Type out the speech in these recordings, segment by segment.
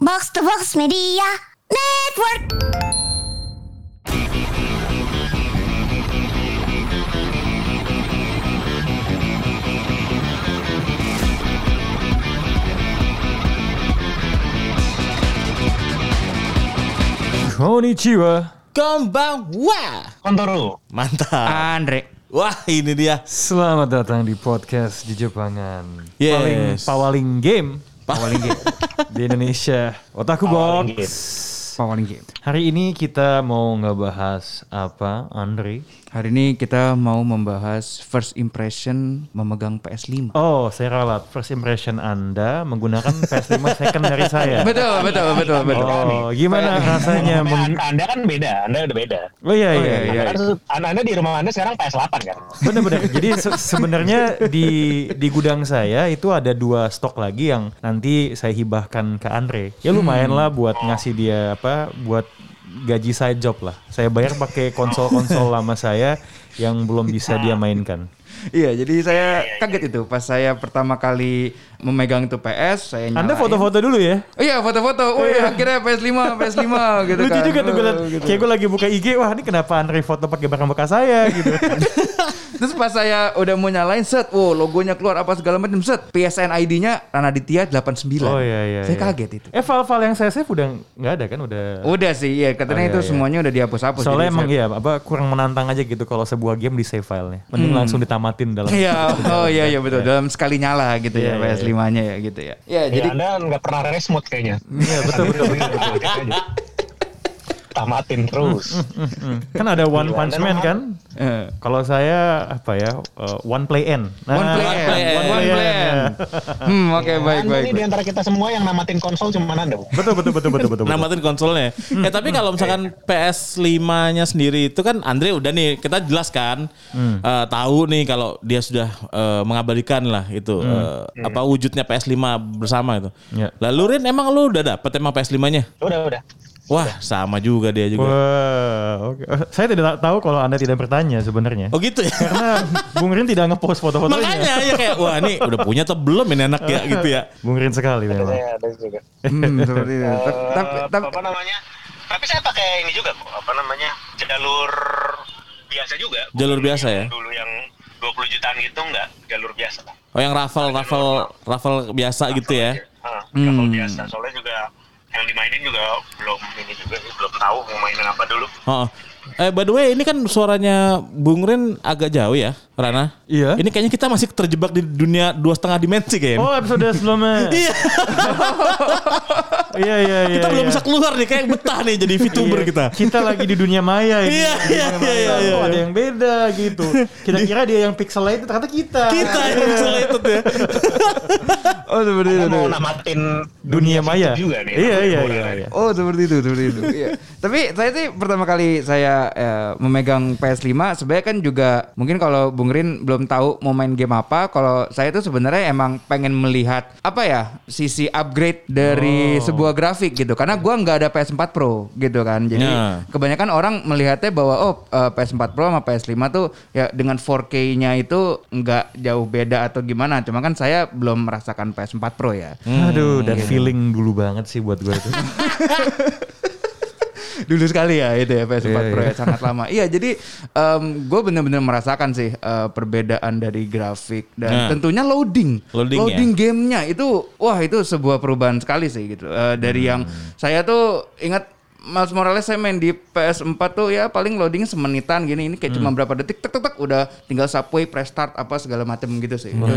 Box to Box Media Network. Konnichiwa. Konbanwa. Kontoro. Mantap. Andre. Wah, ini dia. Selamat datang di podcast di Jepangan. Yes. Paling pawaling game. Pawaling game di Indonesia. Otaku Pawaling Box. Pawaling. Hari ini kita mau ngebahas apa, Andre? Hari ini kita mau membahas first impression memegang PS5. Oh, saya ralat. First impression Anda menggunakan PS5 second dari saya. Betul, betul, betul, betul. Oh, gimana rasanya? Anda, meng- anda kan beda, Anda udah beda. Oh iya Oh, iya. iya, iya. iya. Anda, anda, di rumah Anda sekarang PS8 kan? Bener-bener. Jadi se- sebenarnya di di gudang saya itu ada dua stok lagi yang nanti saya hibahkan ke Andre. Ya lumayan lah buat ngasih dia apa, buat gaji saya job lah. Saya bayar pakai konsol-konsol lama saya yang belum bisa dia mainkan. Iya, jadi saya kaget itu pas saya pertama kali memegang itu PS, saya nyalain. Anda foto-foto dulu ya. Oh iya, foto-foto. Oh iya, akhirnya PS5, PS5 gitu Lucu kan. juga tuh gue liat, Oh, gitu. kayak gue lagi buka IG, wah ini kenapa Andre foto pakai barang bekas saya gitu. Terus pas saya udah mau nyalain set, wow logonya keluar apa segala macam set, PSN ID-nya Ranaditya 89. Oh iya iya. Saya iya. kaget itu. Eh file-file yang saya save udah nggak ada kan udah. Udah sih, iya katanya Oh, iya, itu iya. semuanya udah dihapus-hapus. Soalnya jadi emang saya- iya apa kurang menantang aja gitu kalau sebuah game di save filenya. Mending langsung ditamatin dalam. Iya, oh iya iya betul. Dalam sekali nyala gitu Iya, ya iya, PS5-nya ya gitu ya. Iya, Jadi Anda nggak pernah rest mode kayaknya. Iya betul betul. betul. Tamatin terus. Hmm. Kan ada One Punch Man kan? eh, Kalau saya apa ya uh, One Play N. Nah, One Play One N, Play N. One Play N. Hmm, oke baik anda baik. ini baik. di antara kita semua yang namatin konsol cuma Anda. Bu. Betul betul betul betul betul. betul. Namatin konsolnya. eh tapi kalau misalkan PS5-nya sendiri itu kan Andre udah nih kita jelaskan eh, tahu nih kalau dia sudah eh, mengabadikan lah itu eh, apa wujudnya PS5 bersama itu. Ya. Lalu Rin emang lu udah dapet emang PS5-nya? Udah udah. Wah, sama juga dia juga. Wah, oke. Eh, Saya tidak tahu kalau anda tidak bertanya sebenarnya. Oh gitu ya. Karena Bung Rin tidak ngepost foto-fotonya. Makanya ya kayak wah ini udah punya atau belum ini anak ya gitu ya. Bung Rin sekali Ada memang. saya ada juga. Hmm, seperti itu. Eh, Tapi tapi apa namanya? Tapi saya pakai ini juga kok. Apa namanya? Jalur biasa juga. Jalur biasa ya? Dulu yang 20 jutaan gitu enggak jalur biasa. Oh yang raffle raffle raffle biasa gitu ya. Ah, level biasa. Soalnya juga yang dimainin juga belum ini juga belum tahu mau mainin apa dulu. Oh. Eh by the way ini kan suaranya Bung Rin agak jauh ya, Rana. Iya. Ini kayaknya kita masih terjebak di dunia dua setengah dimensi kayaknya. Oh episode sebelumnya. Iya, Iya iya iya. kita belum iya. bisa keluar nih, kayak betah nih jadi VTuber Iya, kita. Kita lagi di dunia maya ini. Iya, iya, iya, iya, Kok iya. ada yang beda gitu. Kita kira dia yang pixelnya itu ternyata kita. Kita yang isolated ya. Oh seperti itu. Mau namatin Dunia maya. juga nih. Iya iya iya. iya. Oh seperti itu, seperti itu. Iya. Tapi saya sih pertama kali saya eh, memegang PS5 sebenarnya kan juga mungkin kalau Bung Rin belum tahu mau main game apa. Kalau saya tuh sebenarnya emang pengen melihat apa ya sisi upgrade dari sebuah grafik gitu. Karena gua nggak ada PS4 Pro gitu kan. Jadi Ya. kebanyakan orang melihatnya bahwa oh eh, PS4 Pro sama PS5 tuh ya dengan 4K-nya itu nggak jauh beda atau gimana. Cuma kan saya belum merasakan PS4 Pro ya. Aduh, dan feeling dulu banget sih buat gue itu. dulu sekali ya itu ya PS4 Iya, Pro ya sangat lama. Iya jadi gue bener-bener merasakan sih eh, perbedaan dari grafik dan Nah. tentunya loading. Loading ya? gamenya itu wah itu sebuah perubahan sekali sih gitu. Eh, dari yang Hmm. saya tuh ingat Miles Morales saya main di PS4 tuh ya paling loadingnya semenitan gini ini kayak Hmm. cuma berapa detik tek tek tek udah tinggal subway press start apa segala macam gitu sih. Itu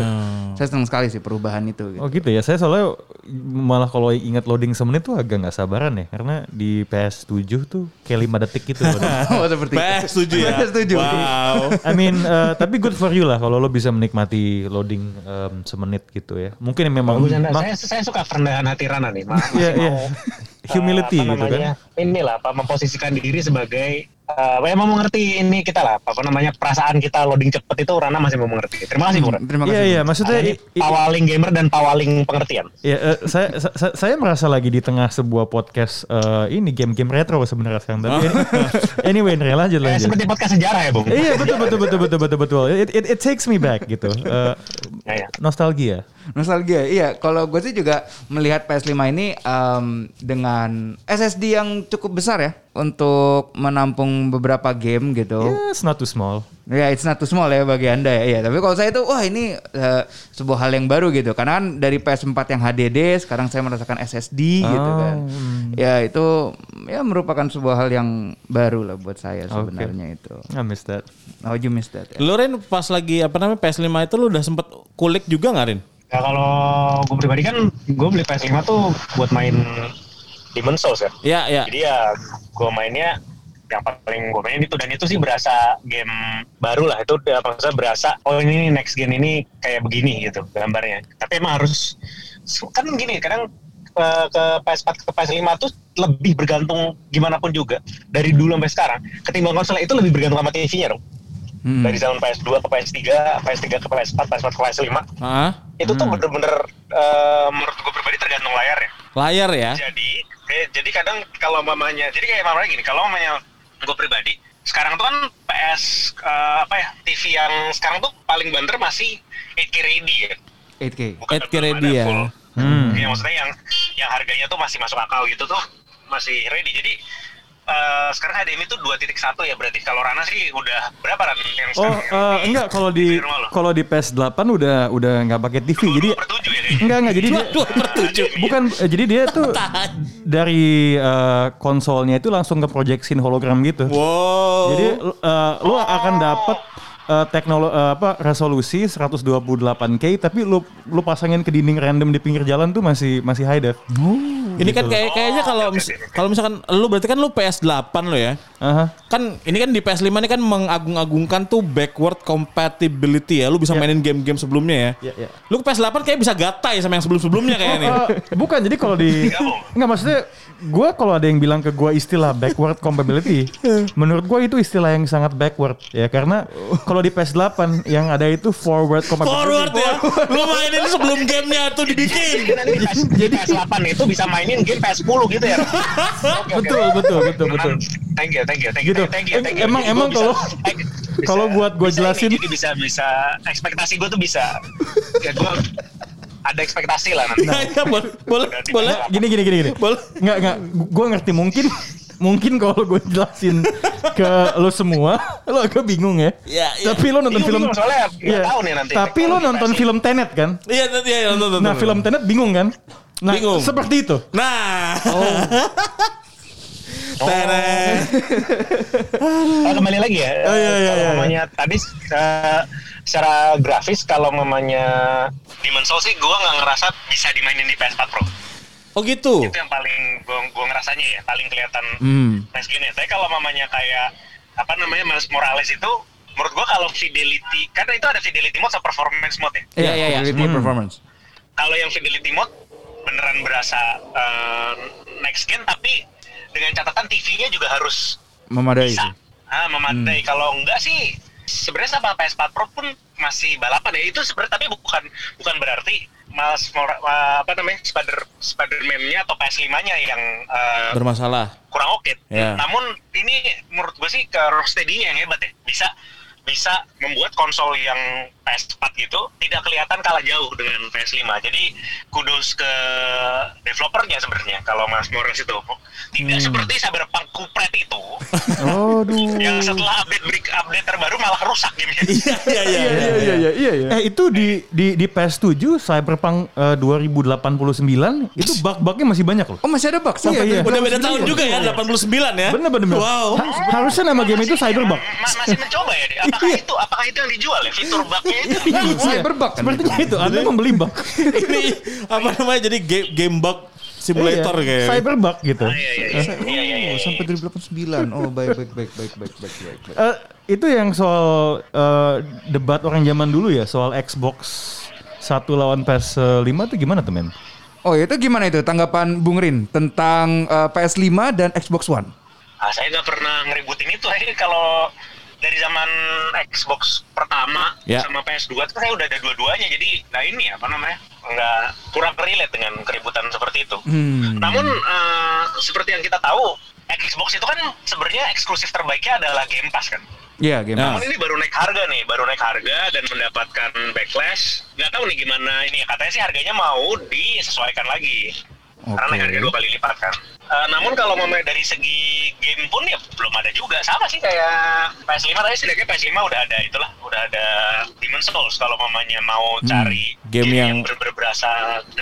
Saya senang sekali sih perubahan itu. Gitu. Oh gitu ya. Saya soalnya malah kalau ingat loading semenit tuh agak nggak sabaran ya. Karena di PS7 tuh kayak 5 detik gitu. loading. Oh seperti itu. PS 7 ya. PS setuju. Wow. I mean, eh, tapi good for you lah kalau lo bisa menikmati loading em, semenit gitu ya. Mungkin memang ma- Saya, saya suka kerendahan hati Rana nih. Ma- Iya, iya. Humility apa gitu kan. namanya, Inilah apa memposisikan diri sebagai eh, ya mau mengerti ini kita lah apa namanya perasaan kita loading cepet itu Rana masih mau mengerti. Terima kasih Bung. Ran. Terima Iya kasih. iya maksudnya Ini i- i- pawaling gamer dan pawaling pengertian. ya, eh, saya, sa- saya merasa lagi di tengah sebuah podcast eh, ini game-game retro sebenarnya sekarang. Tapi anyway, Andre, lanjut Eh, lanjut. seperti podcast sejarah ya Bung. Iya betul betul betul betul betul betul. It, it, it takes me back gitu. Eh, Ya, ya. nostalgia. Nostalgia, iya. Kalau gue sih juga melihat PS5 ini em, dengan SSD yang cukup besar ya untuk menampung beberapa game gitu. Yeah, it's not too small. Ya, it's not too small ya bagi anda ya. Iya, tapi kalau saya itu, wah ini eh, sebuah hal yang baru gitu. Karena kan dari PS4 yang HDD, sekarang saya merasakan SSD gitu Oh, kan. hmm. Ya itu ya merupakan sebuah hal yang baru lah buat saya sebenarnya itu. I miss that. Oh, you missed that. Ya. Lu Ren pas lagi apa namanya PS5 itu lu udah sempet kulik juga nggak Ren? Ya kalau gue pribadi kan gue beli PS5 tuh buat main Demon Souls ya. Iya, iya. Jadi ya gue mainnya yang paling gue mainin itu dan itu sih berasa game baru lah itu ya, maksudnya berasa oh ini next gen ini kayak begini gitu gambarnya tapi emang harus kan gini kadang eh, ke PS4 ke PS5 tuh lebih bergantung gimana pun juga dari dulu sampai sekarang ketimbang konsol itu lebih bergantung sama TV-nya dong Hmm. dari zaman PS2 ke PS3 PS3 ke PS4 PS4 ke PS5 Hah? itu tuh bener-bener eh, menurut gue pribadi tergantung layar ya Layar ya? jadi kayak- jadi kadang kalau mamanya jadi kayak mamanya gini kalau mamanya gue pribadi sekarang tuh kan PS eh, apa ya TV yang sekarang tuh paling banter masih 8K ready ya 8K. 8K ready ya. Hmm. Iya, maksudnya yang yang harganya tuh masih masuk akal gitu tuh masih ready jadi eh, sekarang HDMI tuh 2.1 ya berarti kalau Rana sih udah berapa Ran yang Oh sekarang yang eh, di- enggak kalau di lo? kalau di PS8 udah udah nggak pakai TV jadi Dua per tujuh ya kayaknya. enggak enggak jadi dia Dua per tujuh. bukan eh, jadi dia tuh dari eh, konsolnya itu langsung ke projectin hologram gitu. Wow. Jadi eh, lu akan dapat teknologi apa resolusi 128K tapi lu lu pasangin ke dinding random di pinggir jalan tuh masih masih high def. ini kan kayak kayaknya kalau mis- kalau misalkan lu berarti kan lu PS8 lo ya. Aha. Kan ini kan di PS5 ini kan mengagung-agungkan tuh backward compatibility ya. Lu bisa mainin game-game sebelumnya ya. Iya, iya. Lu ke PS8 kayak bisa gatai sama yang sebelum-sebelumnya kayaknya nih. Eh, bukan jadi kalau di nggak maksudnya gue kalau ada yang bilang ke gue istilah backward compatibility menurut gue itu istilah yang sangat backward ya karena kalau di PS8 yang ada itu forward compatibility Forward ya. Lu mainin sebelum gamenya tuh dibikin. Nanti di PS, di PS8 itu bisa mainin game PS10 gitu ya. Betul betul betul betul Thank you, thank you, thank you, Gitu. thank you, thank you. Emang- Jadi emang kalau- kalau buat gua bisa jelasin- ini, jadi bisa bisa ekspektasi gue tuh bisa ya gue ada ekspektasi lah nanti. Iya, iya, boleh, boleh, boleh. gini gini gini gini Boleh. nggak nggak gue ngerti mungkin mungkin kalau gue jelasin ke lo semua lo agak bingung ya Iya, iya. tapi lo nonton Iya, film bingung, soalnya Iya. tahu nih nanti. tapi lo nonton pasti. film Tenet kan Iya, iya, iya, nonton, nah nonton. film Tenet bingung kan nah Bingung. seperti itu Nah. Oh. Teret. Oh, kembali lagi ya. Oh, iya, iya, Kalau iya. mamanya tadi eh, secara grafis kalau mamanya Demon Souls sih gue nggak ngerasa bisa dimainin di PS4 Pro. Oh gitu. Itu yang paling gue gua ngerasanya ya, paling kelihatan Hmm. next gen ya. Tapi kalau mamanya kayak apa namanya Miles Morales itu menurut gua kalau fidelity karena itu ada fidelity mode sama performance mode ya. Iya, iya, iya. Quality Hmm. performance. Kalau yang fidelity mode beneran berasa eh, next gen tapi dengan catatan TV-nya juga harus Memadai. bisa ah, memadai. Kalau enggak sih sebenarnya sama PS4 Pro pun masih balapan ya. Itu sebenarnya tapi bukan bukan berarti Miles Mora- eh, apa namanya Spider Spider-Man-nya atau PS5-nya yang eh, Bermasalah. kurang oke. Ya. Namun ini menurut gue sih ke Rocksteady-nya yang hebat ya. Bisa bisa membuat konsol yang PS4 gitu tidak kelihatan kalah jauh dengan PS5. Jadi kudos ke developernya sebenarnya kalau Mas Morales itu. Tidak seperti Cyberpunk kupret itu Aduh. yang setelah update break update terbaru malah rusak gamenya. Iya, iya, iya. Iya iya iya iya. iya. Eh itu di di di PS7 Cyberpunk eh, 2089 itu bug-bugnya masih banyak loh. Oh masih ada bug sampai Iya, iya. Udah beda tahun juga ya, 89 ya. Bener bener. bener. Wow. Ha- harusnya nama game itu Cyberbug. Ma- masih mencoba ya. dia. Apakah itu apakah itu yang dijual ya fitur bugnya itu? Iya, Cyberbug kan Sepertinya itu. Anda membeli bug. Ini apa namanya jadi game, game bug simulator Iya, kayak. Cyberbug gitu. Ah, Iya iya iya. Iya iya iya. Oh, sampai 2089. Oh, baik baik baik baik baik baik baik. baik. Eh, itu yang soal eh, debat orang zaman dulu ya soal Xbox satu lawan PS5 tuh gimana tuh men? Oh, itu gimana itu tanggapan Bung Rin tentang eh, PS5 dan Xbox One? Ah, saya nggak pernah ngeributin itu. Saya kalau dari zaman Xbox pertama Ya. sama PS2 itu saya udah ada dua-duanya. Jadi nah ini apa namanya? nggak kurang relate dengan keributan seperti itu. Hmm. Namun eh, seperti yang kita tahu, Xbox itu kan sebenarnya eksklusif terbaiknya adalah Game Pass kan. Iya, game Nah. Pass. Namun ini baru naik harga nih, baru naik harga dan mendapatkan backlash. Nggak tahu nih gimana ini. Katanya sih harganya mau disesuaikan lagi. Karena naik harga dua kali lipat kan. Eh, namun kalau mau dari segi game pun ya belum ada juga. Sama sih kayak PS5 tadi setidaknya PS5 udah ada itulah, udah ada Demon's Souls kalau mamanya mau cari game yang- bener-bener berasa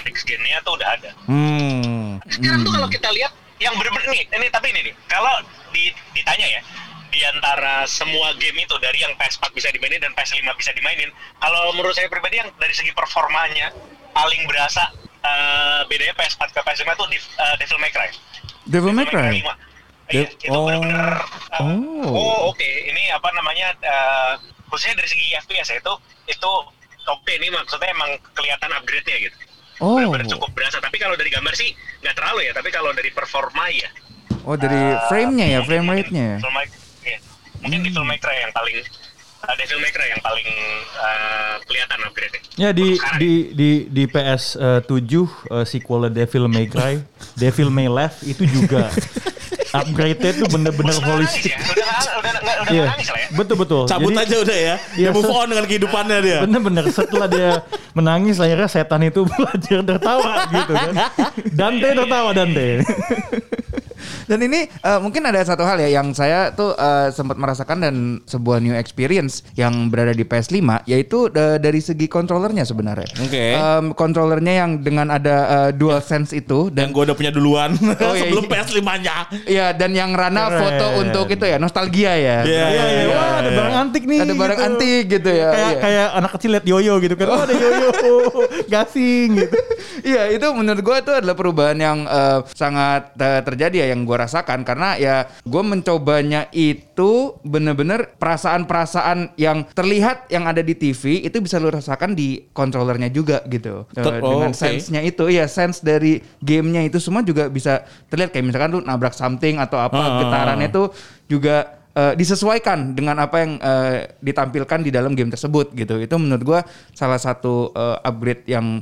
next gen-nya tuh udah ada. Hmm. Sekarang tuh kalau kita lihat yang bener-bener nih, ini tapi ini nih, kalau di- ditanya ya, di antara semua game itu dari yang PS4 bisa dimainin dan PS5 bisa dimainin, kalau menurut saya pribadi yang dari segi performanya paling berasa eh, bedanya PS4 ke PS5 tuh Dev- eh, Devil May Cry. Devil May Cry. 5. Iya, itu oh. bener-bener eh, Oh. oh, oke, ini apa namanya eh, khususnya dari segi FPS ya itu itu oke ini maksudnya emang kelihatan upgrade-nya gitu. Oh. Bener-bener cukup berasa. Tapi kalau dari gambar sih nggak terlalu ya. Tapi kalau dari performa ya. Oh, dari frame-nya ya, frame rate-nya ya. Devil May- iya. Mungkin Devil May Cry yang paling uh, Devil May Cry yang paling uh, kelihatan upgrade Ya di di di di PS 7 sequel Devil May Cry, Devil May Left itu juga upgrade-nya tuh bener-bener holistic. Ya? Udah udah udah udah Iya, nggak nangis lah ya. betul betul. Cabut Jadi- aja udah ya. Iya, Dia move on dengan kehidupannya dia. Bener-bener setelah dia menangis akhirnya setan itu belajar tertawa gitu kan. Dante tertawa Dante. Dan ini eh, mungkin ada satu hal ya yang saya tuh eh, sempat merasakan dan sebuah new experience yang berada di PS5 yaitu eh, dari segi controllernya sebenarnya. Oke. Em, controllernya yang dengan ada eh, dual sense itu Dan dan gue udah punya duluan Oh, iya, sebelum iya. PS5-nya. Iya dan yang Rana Keren. foto untuk itu ya nostalgia ya. Iya, Iya iya, iya, wah ada iya. barang antik nih. Ada barang gitu. antik gitu ya. Kayak iya. kayak anak kecil lihat yoyo gitu kan. Oh ada yoyo, gasing gitu. Iya itu menurut gue itu adalah perubahan yang eh, sangat eh, terjadi ya yang gue rasakan karena ya gue mencobanya itu bener-bener perasaan-perasaan yang terlihat yang ada di TV itu bisa lu rasakan di controllernya juga gitu Eh, Ter- oh, dengan oke. sense-nya itu ya sense dari gamenya itu semua juga bisa terlihat kayak misalkan lu nabrak something atau apa Ah. getarannya itu juga eh, disesuaikan dengan apa yang eh, ditampilkan di dalam game tersebut gitu. Itu menurut gua salah satu eh, upgrade yang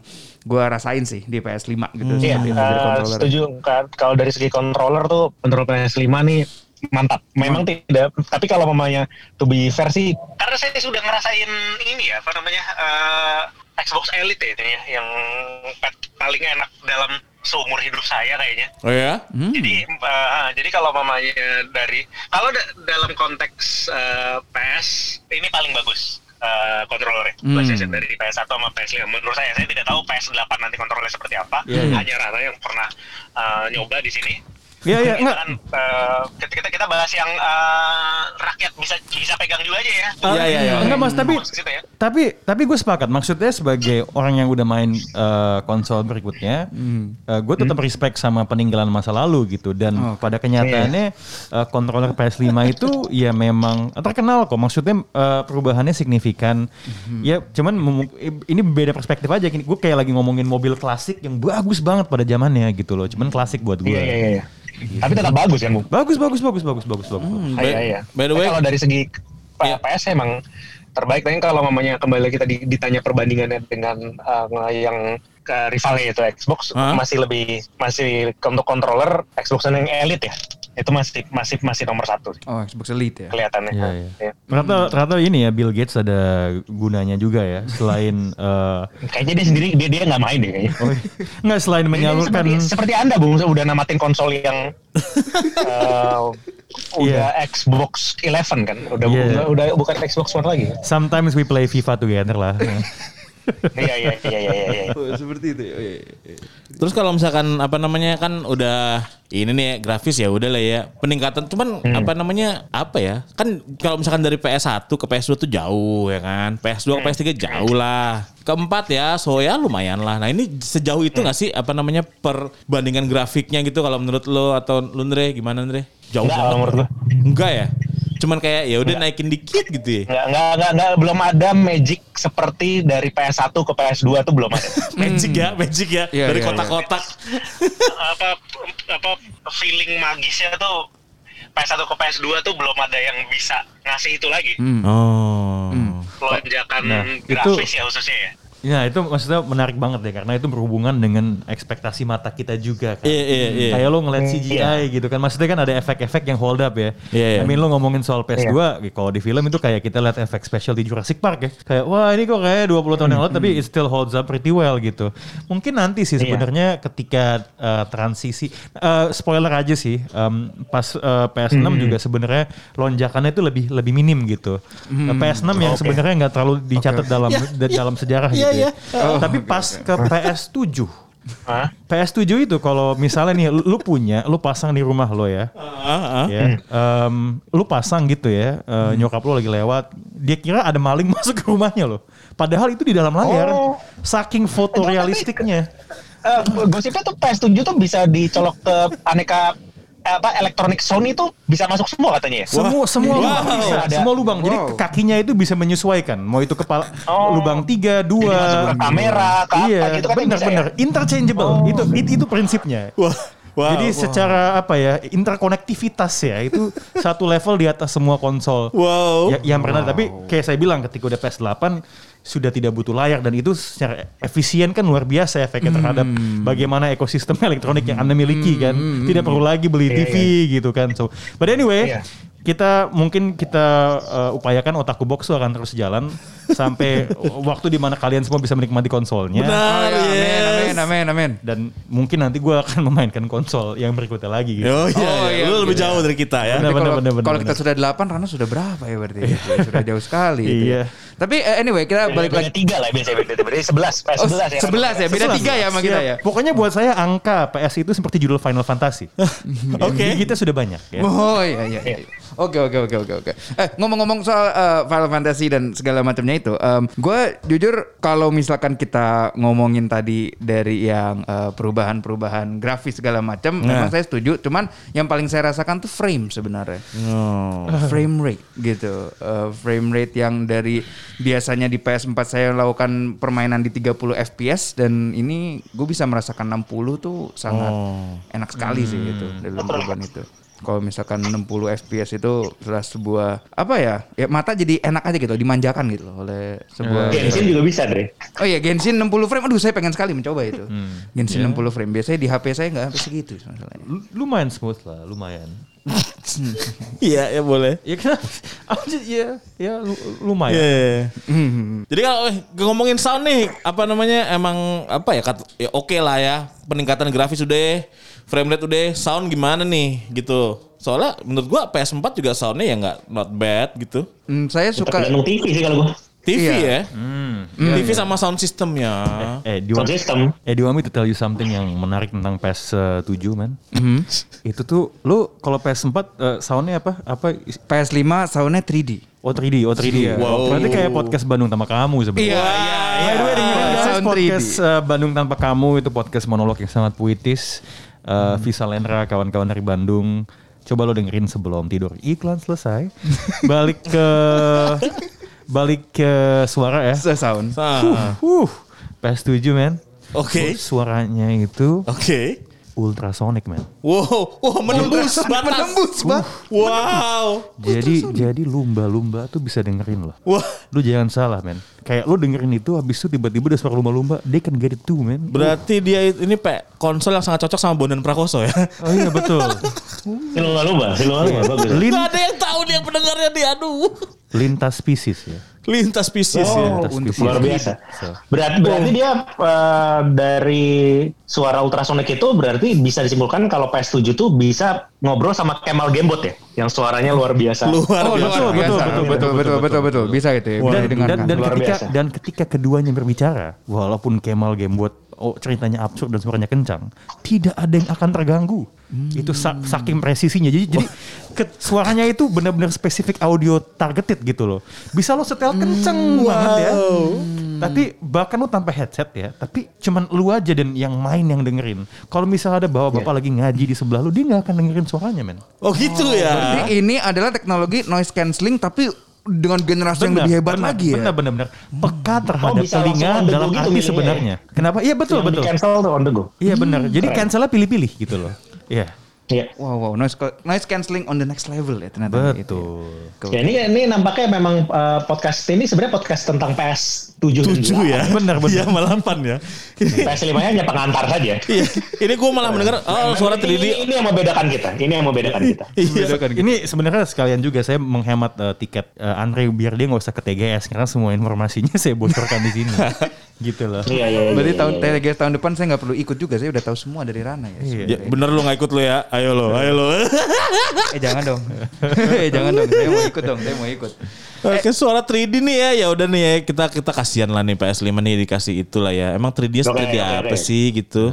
gua rasain sih di PS5 gitu Iya, seperti itu dari uh, setuju. Ka- Kalau dari segi controller tuh controller PS5 nih mantap. Memang tidak, tapi kalau mamanya to be fair sih, karena saya sudah ngerasain ini ya, apa namanya, uh, Xbox Elite ya, ya, yang paling enak dalam seumur hidup saya kayaknya. Oh ya? Hmm. Jadi uh, jadi kalau mamanya dari kalau da- dalam konteks uh, PS ini paling bagus uh, kontrolernya Hmm. PlayStation dari PS1 sama PS5 menurut saya saya tidak tahu PS8 nanti kontrolernya seperti apa Iya, iya. hanya Rara yang pernah uh, nyoba di sini Iya iya kita enggak. kan uh, kita, kita bahas yang uh, rakyat bisa bisa pegang juga aja ya Iya, iya, iya. Enggak Mas, tapi ke situ ya. tapi tapi gue sepakat. Maksudnya sebagai orang yang udah main eh, konsol berikutnya, gue tetap respect sama peninggalan masa lalu gitu. Dan pada kenyataannya eh, controller PS5 itu ya memang terkenal kok. Maksudnya eh, perubahannya signifikan. Ya cuman ini beda perspektif aja. Gue kayak lagi ngomongin mobil klasik yang bagus banget pada zamannya gitu loh. Cuman klasik buat gue. Iya iya iya. Tapi tetap bagus kan, Bu? Bagus bagus bagus bagus bagus bagus. Hmm. Ah, Iya iya. by the way- kalau dari segi Iya. PS emang terbaik. Tapi kalau mamanya kembali kita di- ditanya perbandingannya dengan uh, yang ke rivalnya itu Xbox Hah? masih lebih masih untuk controller Xbox yang Elite ya. Itu masih masih masih nomor satu sih, Oh Xbox Elite ya. kelihatannya. Iya, iya. Iya. Ternyata, ternyata ini ya Bill Gates ada gunanya juga ya selain eh, Kayaknya dia sendiri dia dia nggak main deh kayaknya. oh, nggak selain menyalurkan seperti, seperti anda bung udah namatin konsol yang uh, udah Xbox 11 kan udah Iya. udah, udah bukan Xbox One lagi sometimes we play FIFA together lah. iya iya iya iya iya iya. Oh, seperti itu. ya. Oh, iya, iya. Terus kalau misalkan apa namanya kan udah ini nih grafis ya udah lah ya peningkatan cuman Hmm. apa namanya apa ya kan kalau misalkan dari PS1 ke PS2 tuh jauh ya kan PS2 ke Hmm. PS3 jauh lah keempat ya so ya lumayan lah nah ini sejauh itu Hmm. nggak sih apa namanya perbandingan grafiknya gitu kalau menurut lo atau lu Andre gimana Andre jauh Enggak, banget menurut gua. enggak ya cuman kayak ya udah naikin dikit gitu ya Nggak, nggak, nggak, nggak, belum ada magic seperti dari PS1 ke PS2 tuh belum ada. magic ya magic ya Iya, dari iya, iya. kotak-kotak apa apa feeling magisnya tuh PS1 ke PS2 tuh belum ada yang bisa ngasih itu lagi. Oh. Lonjakan Nah, grafis itu- ya khususnya ya. Ya itu maksudnya menarik banget deh karena itu berhubungan dengan ekspektasi mata kita juga kan. Iya, iya, iya. Kayak lo ngeliat CGI gitu kan. Maksudnya kan ada efek-efek yang hold up ya. Iya, iya. I mean lo ngomongin soal PS2, kalau di film itu kayak kita lihat efek special di Jurassic Park ya. Kayak wah ini kok kayak 20 tahun yang lalu tapi it still holds up pretty well gitu. Mungkin nanti sih sebenarnya ketika uh, transisi uh, spoiler aja sih um, pas uh, PS6 juga sebenarnya lonjakannya itu lebih lebih minim gitu. Uh, PS6 yang sebenarnya nggak terlalu dicatat dalam da- dalam sejarah Iya, gitu. iya. ya. Tapi pas ke PS7 Hah? PS7 itu kalau misalnya nih lu, punya, lu pasang di rumah lo ya. Ah, ah. Ya, em, lu pasang gitu ya, eh, nyokap lu lagi lewat, dia kira ada maling masuk ke rumahnya lo. Padahal itu di dalam layar. Oh. Saking fotorealistiknya. Eh, gosipnya tuh PS7 tuh bisa dicolok ke aneka apa elektronik Sony tuh bisa masuk semua katanya ya. Semua semua Wow. lubang bisa, Ada. semua lubang. Jadi Wow. kakinya itu bisa menyesuaikan. Mau itu kepala Oh. lubang tiga, Jadi masuk dua. ke kamera, ke apa iya, gitu kan benar bisa ya? benar. Interchangeable. Oh. Itu itu, itu prinsipnya. Wah. Wow. Jadi secara apa ya interkonektivitas ya itu satu level di atas semua konsol. Wow. Ya, yang pernah tapi kayak saya bilang ketika udah PS8 sudah tidak butuh layar dan itu secara efisien kan luar biasa efeknya terhadap bagaimana ekosistem elektronik yang Anda miliki kan. Tidak perlu lagi beli Iya, TV gitu kan. So, but anyway, Iya. kita mungkin kita uh, upayakan otaku box akan terus jalan sampai waktu di mana kalian semua bisa menikmati konsolnya. Benar. Oh, ya, amin, yes. amin, amin, amin. Dan mungkin nanti gue akan memainkan konsol yang berikutnya lagi. Gitu. Oh iya, Oh, iya. iya, lu lebih iya. jauh dari kita ya. Benar, benar, benar, kalau benar. kita sudah 8, Rano sudah berapa ya berarti? sudah jauh sekali. itu Iya. ya. Tapi eh, anyway kita balik Beda lagi. tiga lah biasanya beda berarti sebelas PS Oh, sebelas ya. 11 ya, beda Sebelas. tiga ya sama kita ya. Pokoknya buat saya angka PS itu seperti judul Final Fantasy. Oke. Kita sudah banyak ya. Oh iya iya. iya. Oke oke oke oke oke. Eh ngomong-ngomong soal eh, Final Fantasy dan segala macamnya itu, gue jujur kalau misalkan kita ngomongin tadi dari yang eh, perubahan-perubahan grafis segala macam, Nah. memang saya setuju. Cuman yang paling saya rasakan tuh frame sebenarnya. Oh. frame rate gitu. Eh, frame rate yang dari biasanya di PS4 saya lakukan permainan di 30 FPS dan ini gue bisa merasakan 60 tuh sangat Oh. enak sekali sih gitu dalam perubahan itu. Kalau misalkan 60 FPS itu adalah sebuah apa ya? Ya mata jadi enak aja gitu, dimanjakan gitu loh oleh sebuah Genshin juga bisa deh. Oh iya Genshin 60 frame. Aduh saya pengen sekali mencoba itu. Hmm. Genshin Iya. 60 frame. Biasanya di HP saya nggak sampai segitu masalahnya. Lu- Lumayan smooth lah, lumayan. Iya, ya boleh. Ya kenapa? Ya, ya lu- lumayan. Iya. Hmm. Jadi kalau eh, ngomongin sound nih, apa namanya emang apa ya? kat- ya oke lah ya, peningkatan grafis udah, frame rate udah, sound gimana nih gitu. Soalnya menurut gua PS4 juga soundnya ya nggak not bad gitu. Hmm, saya suka Tergantung TV sih kalau gua. TV Iya. ya, Hmm. TV sama sound systemnya. Eh, do you, Sound system. eh, do you want me to tell you something yang menarik tentang PS7, man? Mhm. Itu tuh, lu kalau PS4 eh, soundnya apa? Apa? PS5 soundnya 3D. Oh 3D, oh 3D. Iya. Oh, Berarti kayak podcast Bandung tanpa kamu sebenarnya. Iya, By the way, dengerin guys, Sound podcast 3D. uh, Bandung tanpa kamu itu podcast monolog yang sangat puitis. Uh, Visa Lendra, kawan-kawan dari Bandung. Coba lo dengerin sebelum tidur. Iklan selesai. Balik ke balik ke suara ya. Se- Sound. Nah, Uh, PS7 men. Oke, Suaranya itu oke. ultrasonic man. Wow, wow menembus batas. Menembus, Bang. Wow, Jadi jadi lumba-lumba tuh bisa dengerin loh. wah. Lu jangan salah men. Kayak lu dengerin itu habis itu tiba-tiba ada suara lumba-lumba, they can get it too man. Berarti dia it- ini pe konsol yang sangat cocok sama Bondan Prakoso ya. Oh iya betul. Si lu lupa, si lu lupa bagus. Lin, Gak ada yang tahu nih yang pendengarnya dia. Aduh. Lintas spesies ya. Lintas spesies ya. Oh, Lintas untuk spesies. luar biasa. So. Berarti, berarti dia eh, dari suara ultrasonic itu berarti bisa disimpulkan kalau PS7 tuh bisa ngobrol sama Kemal Gamebot ya, yang suaranya luar biasa. Luar Oh, biasa. betul, biasa. betul, betul, betul, betul, betul, betul, Bisa gitu ya. Dan, dan, dan ketika biasa. dan ketika keduanya berbicara, walaupun Kemal Gamebot oh, ceritanya absurd dan suaranya kencang, tidak ada yang akan terganggu. Itu sa- saking presisinya. Jadi jadi ke- suaranya itu benar-benar spesifik audio targeted gitu loh. Bisa lo setel kenceng banget ya. Tapi bahkan lo tanpa headset ya, tapi cuman lu aja dan yang main yang dengerin. Kalau misalnya ada bawa-bapak lagi ngaji di sebelah lu, dia nggak akan dengerin suaranya, men. Oh gitu ya. Jadi ini adalah teknologi noise cancelling tapi dengan generasi yang lebih hebat benar, lagi ya. Benar, benar, benar. Peka terhadap bisa telinga dalam gitu arti milihnya sebenarnya. Kenapa? Iya betul, Yang betul. cancel tuh on the go. Iya benar. Jadi cancelnya pilih-pilih gitu loh. Iya. Iya. Wow, wow, noise noise cancelling on the next level ya ternyata. itu. Betul. Ya ini ini nampaknya memang eh, podcast ini sebenarnya podcast tentang PS 7 Tujuh ya. Benar, benar. Iya malah 8 ya. PS 5 nya hanya pengantar saja. Iya. Ini gue malah mendengar oh suara ini, 3D. ini yang membedakan kita. Ini yang membedakan kita. Iya. Ini sebenarnya sekalian juga saya menghemat eh, tiket eh, Andre biar dia nggak usah ke TGS karena semua informasinya saya bocorkan di sini. gitu loh. Iya iya. iya, Berarti iya, tahun iya. TGS tahun depan saya nggak perlu ikut juga, saya udah tahu semua dari Rana ya. Iya. Ya, bener lu gak ikut lu ya. Ayo lo, ayo lo. Eh jangan dong. eh jangan dong, saya mau ikut dong, saya mau ikut. Oke suara 3D nih ya. Ya udah nih ya kita kita kasihan lah nih PS5 nih dikasih itulah ya. Emang 3D Oke, 3D oke, apa sih gitu.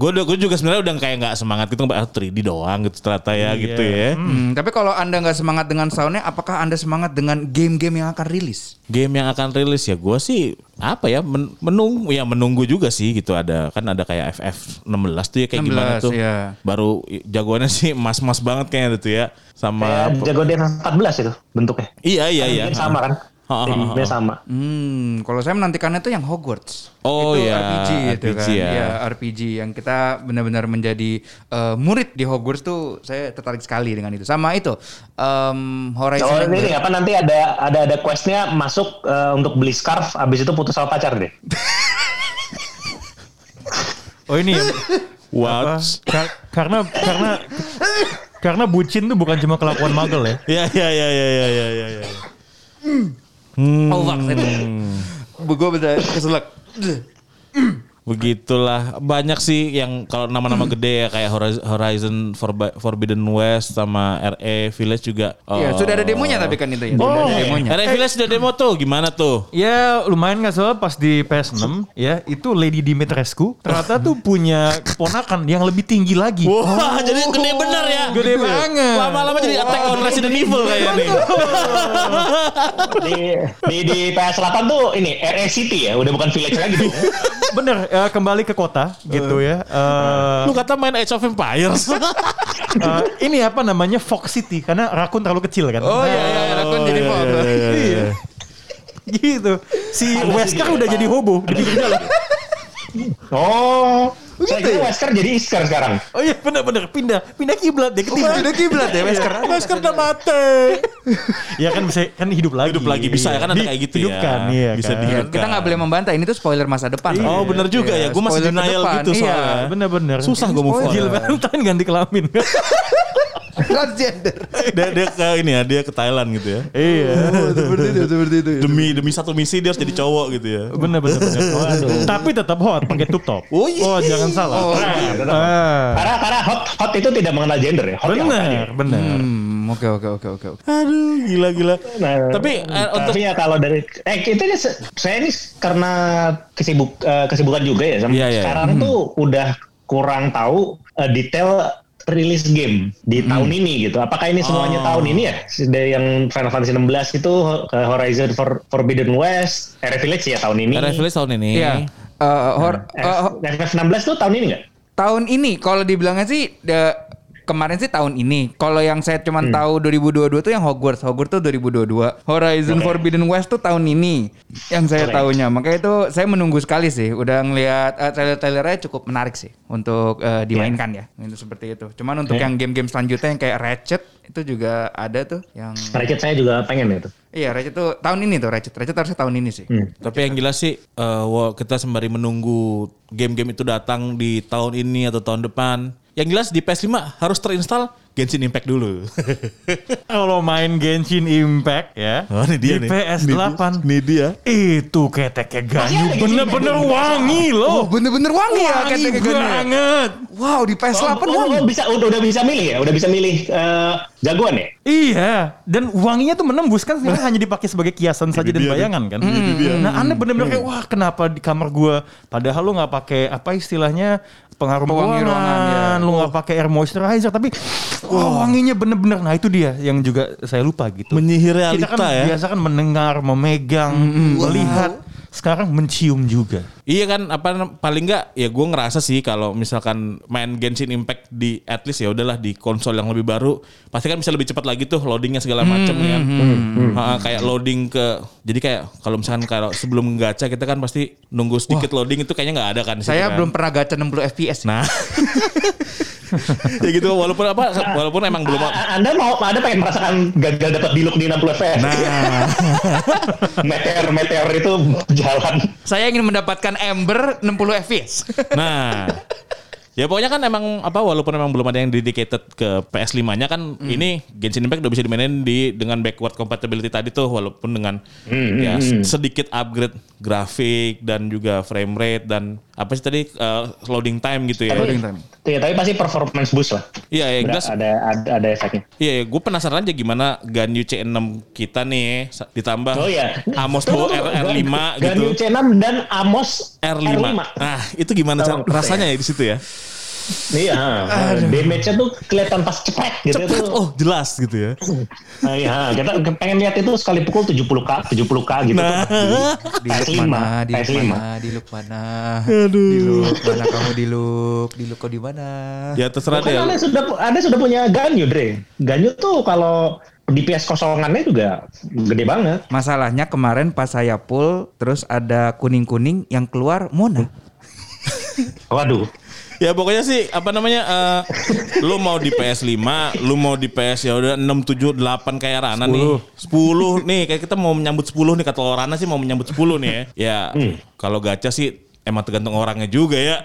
Gue gue juga sebenarnya udah kayak nggak semangat gitu ah 3D doang gitu ternyata ya gitu ya. Hmm, tapi kalau anda nggak semangat dengan soundnya, apakah anda semangat dengan game-game yang akan rilis? Game yang akan rilis ya gue sih apa ya men- menunggu ya menunggu juga sih gitu ada kan ada kayak FF 16 tuh ya kayak gimana 16, tuh. ya. Baru jagoannya sih mas-mas banget kayaknya tuh ya sama Kayak Jago Dance 14 itu bentuknya. Iya iya iya. Sama kan? Timnya sama. Hmm, kalau saya menantikannya tuh yang Hogwarts. Oh, itu iya, RPG itu RPG kan. ya. Iya, RPG yang kita benar-benar menjadi eh, murid di Hogwarts tuh saya tertarik sekali dengan itu. Sama itu em, Horizon. Oh ini baru- apa nanti ada ada ada questnya masuk eh, untuk beli scarf, abis itu putus sama pacar deh. Oh ini ya, What? apa, kar- karena karena karena bucin tuh bukan cuma kelakuan magel ya. Ya ya ya ya ya ya ya. Ya. Oh, fuck, saya gue bener keselak. Begitulah banyak sih yang kalau nama-nama gede ya kayak Horiz- Horizon Forbi- Forbidden West sama RE Village juga. Iya, oh. sudah ada demonya tapi kan itu ya. Sudah ada demonya. RE Village sudah demo tuh gimana tuh? Ya lumayan nggak soal pas di PS6 ya itu Lady Dimitrescu ternyata tuh punya keponakan yang lebih tinggi lagi. Wah, jadi gede bener ya. Gede banget. Lama-lama jadi Attack on Resident Evil kayak nih. di, di di PS8 tuh ini RE City ya, udah bukan village lagi tuh. Bener eh, kembali ke kota gitu ya. Eh, Lu kata main Age of Empires. eh, ini apa namanya Fox City karena rakun terlalu kecil kan. Oh iya iya, rakun jadi Fox. Iya. Gitu. Si Wesker udah jadi hobo di pinggir jalan. Oh, saya kira Wesker jadi Iskar sekarang. Oh iya bener-bener pindah pindah kiblat dia ketiga. Udah kiblat ya Wesker. Wesker udah mati. Ya kan bisa kan hidup lagi. Hidup lagi bisa ya kan ada kayak gitu ya. hidupkan, iya Bisa kan. dihidupkan. Kita nggak boleh membantah ini tuh spoiler masa depan. Oh, bener juga ya. Gua masih denial gitu Iya, soalnya. bener-bener. Susah gue move on. Jill Valentine ganti kelamin. Transgender. dia, dia ke ini ya, dia ke Thailand gitu ya. iya. seperti itu, seperti itu. Demi demi satu misi dia harus jadi cowok gitu ya. Bener bener bener. Tapi tetap hot pakai tup top. Oh, iya. jangan salah. Oh, Tetap. Ah. Karena karena hot hot itu tidak mengenal gender ya. Hot ya. Bener bener. Hmm, oke oke oke oke. Aduh, gila gila. Nah, Tapi eh, untuk tapi ya kalau dari eh kita ini se- saya ini karena kesibuk eh, kesibukan juga ya sampai Iya, iya. sekarang tuh udah kurang tahu eh, detail rilis game di tahun ini gitu. Apakah ini semuanya Oh. tahun ini ya? Dari yang Final Fantasy 16 itu eh, Horizon For- Forbidden West, RE Village ya tahun ini. RF Village tahun ini. Iya. Eh, hor- Eh, eh, ho- FF16 tuh tahun ini nggak? tahun ini kalau dibilangnya sih de- kemarin sih tahun ini. Kalau yang saya cuma tahu 2022 tuh yang Hogwarts. Hogwarts tuh 2022. Horizon Oke. Forbidden West tuh tahun ini yang saya Oke. tahunya. Makanya itu saya menunggu sekali sih. Udah ngelihat eh, trailer-trailernya cukup menarik sih untuk eh, dimainkan ya. Itu seperti itu. Cuman untuk Iya. yang game-game selanjutnya yang kayak Ratchet itu juga ada tuh yang Ratchet saya juga pengen itu. Iya, Ratchet tuh tahun ini tuh Ratchet. Ratchet harusnya tahun ini sih. Hmm. Tapi yang jelas sih eh, wah, kita sembari menunggu game-game itu datang di tahun ini atau tahun depan. Yang jelas di PS5 harus terinstall Genshin Impact dulu. Kalau main Genshin Impact ya Oh, ini dia di nih. PS8 Ini dia. itu keteknya ganyu Masih ada Genshin bener-bener wangi loh. Oh, bener-bener wangi ya wangi kata banget. Wow, di PS8 oh, wangi. oh, bisa udah, udah bisa milih ya? Udah bisa milih eh, jagoan ya? Iya, dan wanginya tuh menembus kan sebenarnya hanya dipakai sebagai kiasan saja dan bayangan kan. Nah, anda bener-bener kayak wah kenapa di kamar gua padahal lu nggak pakai apa istilahnya pengharum Pewangi ruangan, ruangan, ya. lu nggak pakai air moisturizer tapi wah wanginya bener-bener. Nah itu dia yang juga saya lupa gitu. Menyihir Kita realita kan ya. biasa kan mendengar, memegang, melihat. Sekarang mencium juga. Iya kan apa paling enggak ya gue ngerasa sih kalau misalkan main Genshin Impact di at least ya udahlah di konsol yang lebih baru pasti kan bisa lebih cepat lagi tuh loadingnya segala macam ya kan Ha, kayak loading ke jadi kayak kalau misalkan kalau sebelum gacha kita kan pasti nunggu sedikit loading itu kayaknya nggak ada kan Saya kan. belum pernah gacha 60 FPS. nah ya gitu walaupun apa walaupun emang belum Anda mau Anda pengen merasakan gagal dapat diluk di 60 fps. Nah, meteor meteor itu jalan. Saya ingin mendapatkan Ember 60 fps. nah. Ya pokoknya kan emang apa walaupun emang belum ada yang dedicated ke PS5-nya kan ini Genshin Impact udah bisa dimainin di dengan backward compatibility tadi tuh walaupun dengan ya sedikit upgrade grafik dan juga frame rate dan apa sih tadi eh, loading time gitu ya. Loading time. Ya, tapi pasti performance boost lah. Iya, ya, Ada, jelas. ada ada ada efeknya. Iya, ya, gue penasaran aja gimana Ganyu C6 kita nih ditambah Oh iya. Amos Bo. R, 5 gitu. Ganyu C6 dan Amos R5. Nah, itu gimana cara- rasanya ya di situ ya? Iya, damage-nya tuh kelihatan pas cepet gitu Cepet, tuh. oh jelas gitu ya. Nah, iya, kita pengen lihat itu sekali pukul 70k, 70k gitu. Nah. Di look PS5, mana? Di look PS5. mana? Di look mana? Di look mana kamu di look? Di look kau di mana? Ya terserah deh. Anda sudah Anda sudah punya Ganyu, Dre. Ganyu tuh kalau DPS kosongannya juga gede banget. Masalahnya kemarin pas saya pull terus ada kuning-kuning yang keluar Mona. Waduh. Ya pokoknya sih apa namanya eh lu mau di PS5, lu mau di PS ya udah 6 7 8 kayak Rana nih. 10 nih kayak kita mau menyambut 10 nih kata Rana sih mau menyambut 10 nih ya. Ya kalau gacha sih emang tergantung orangnya juga ya.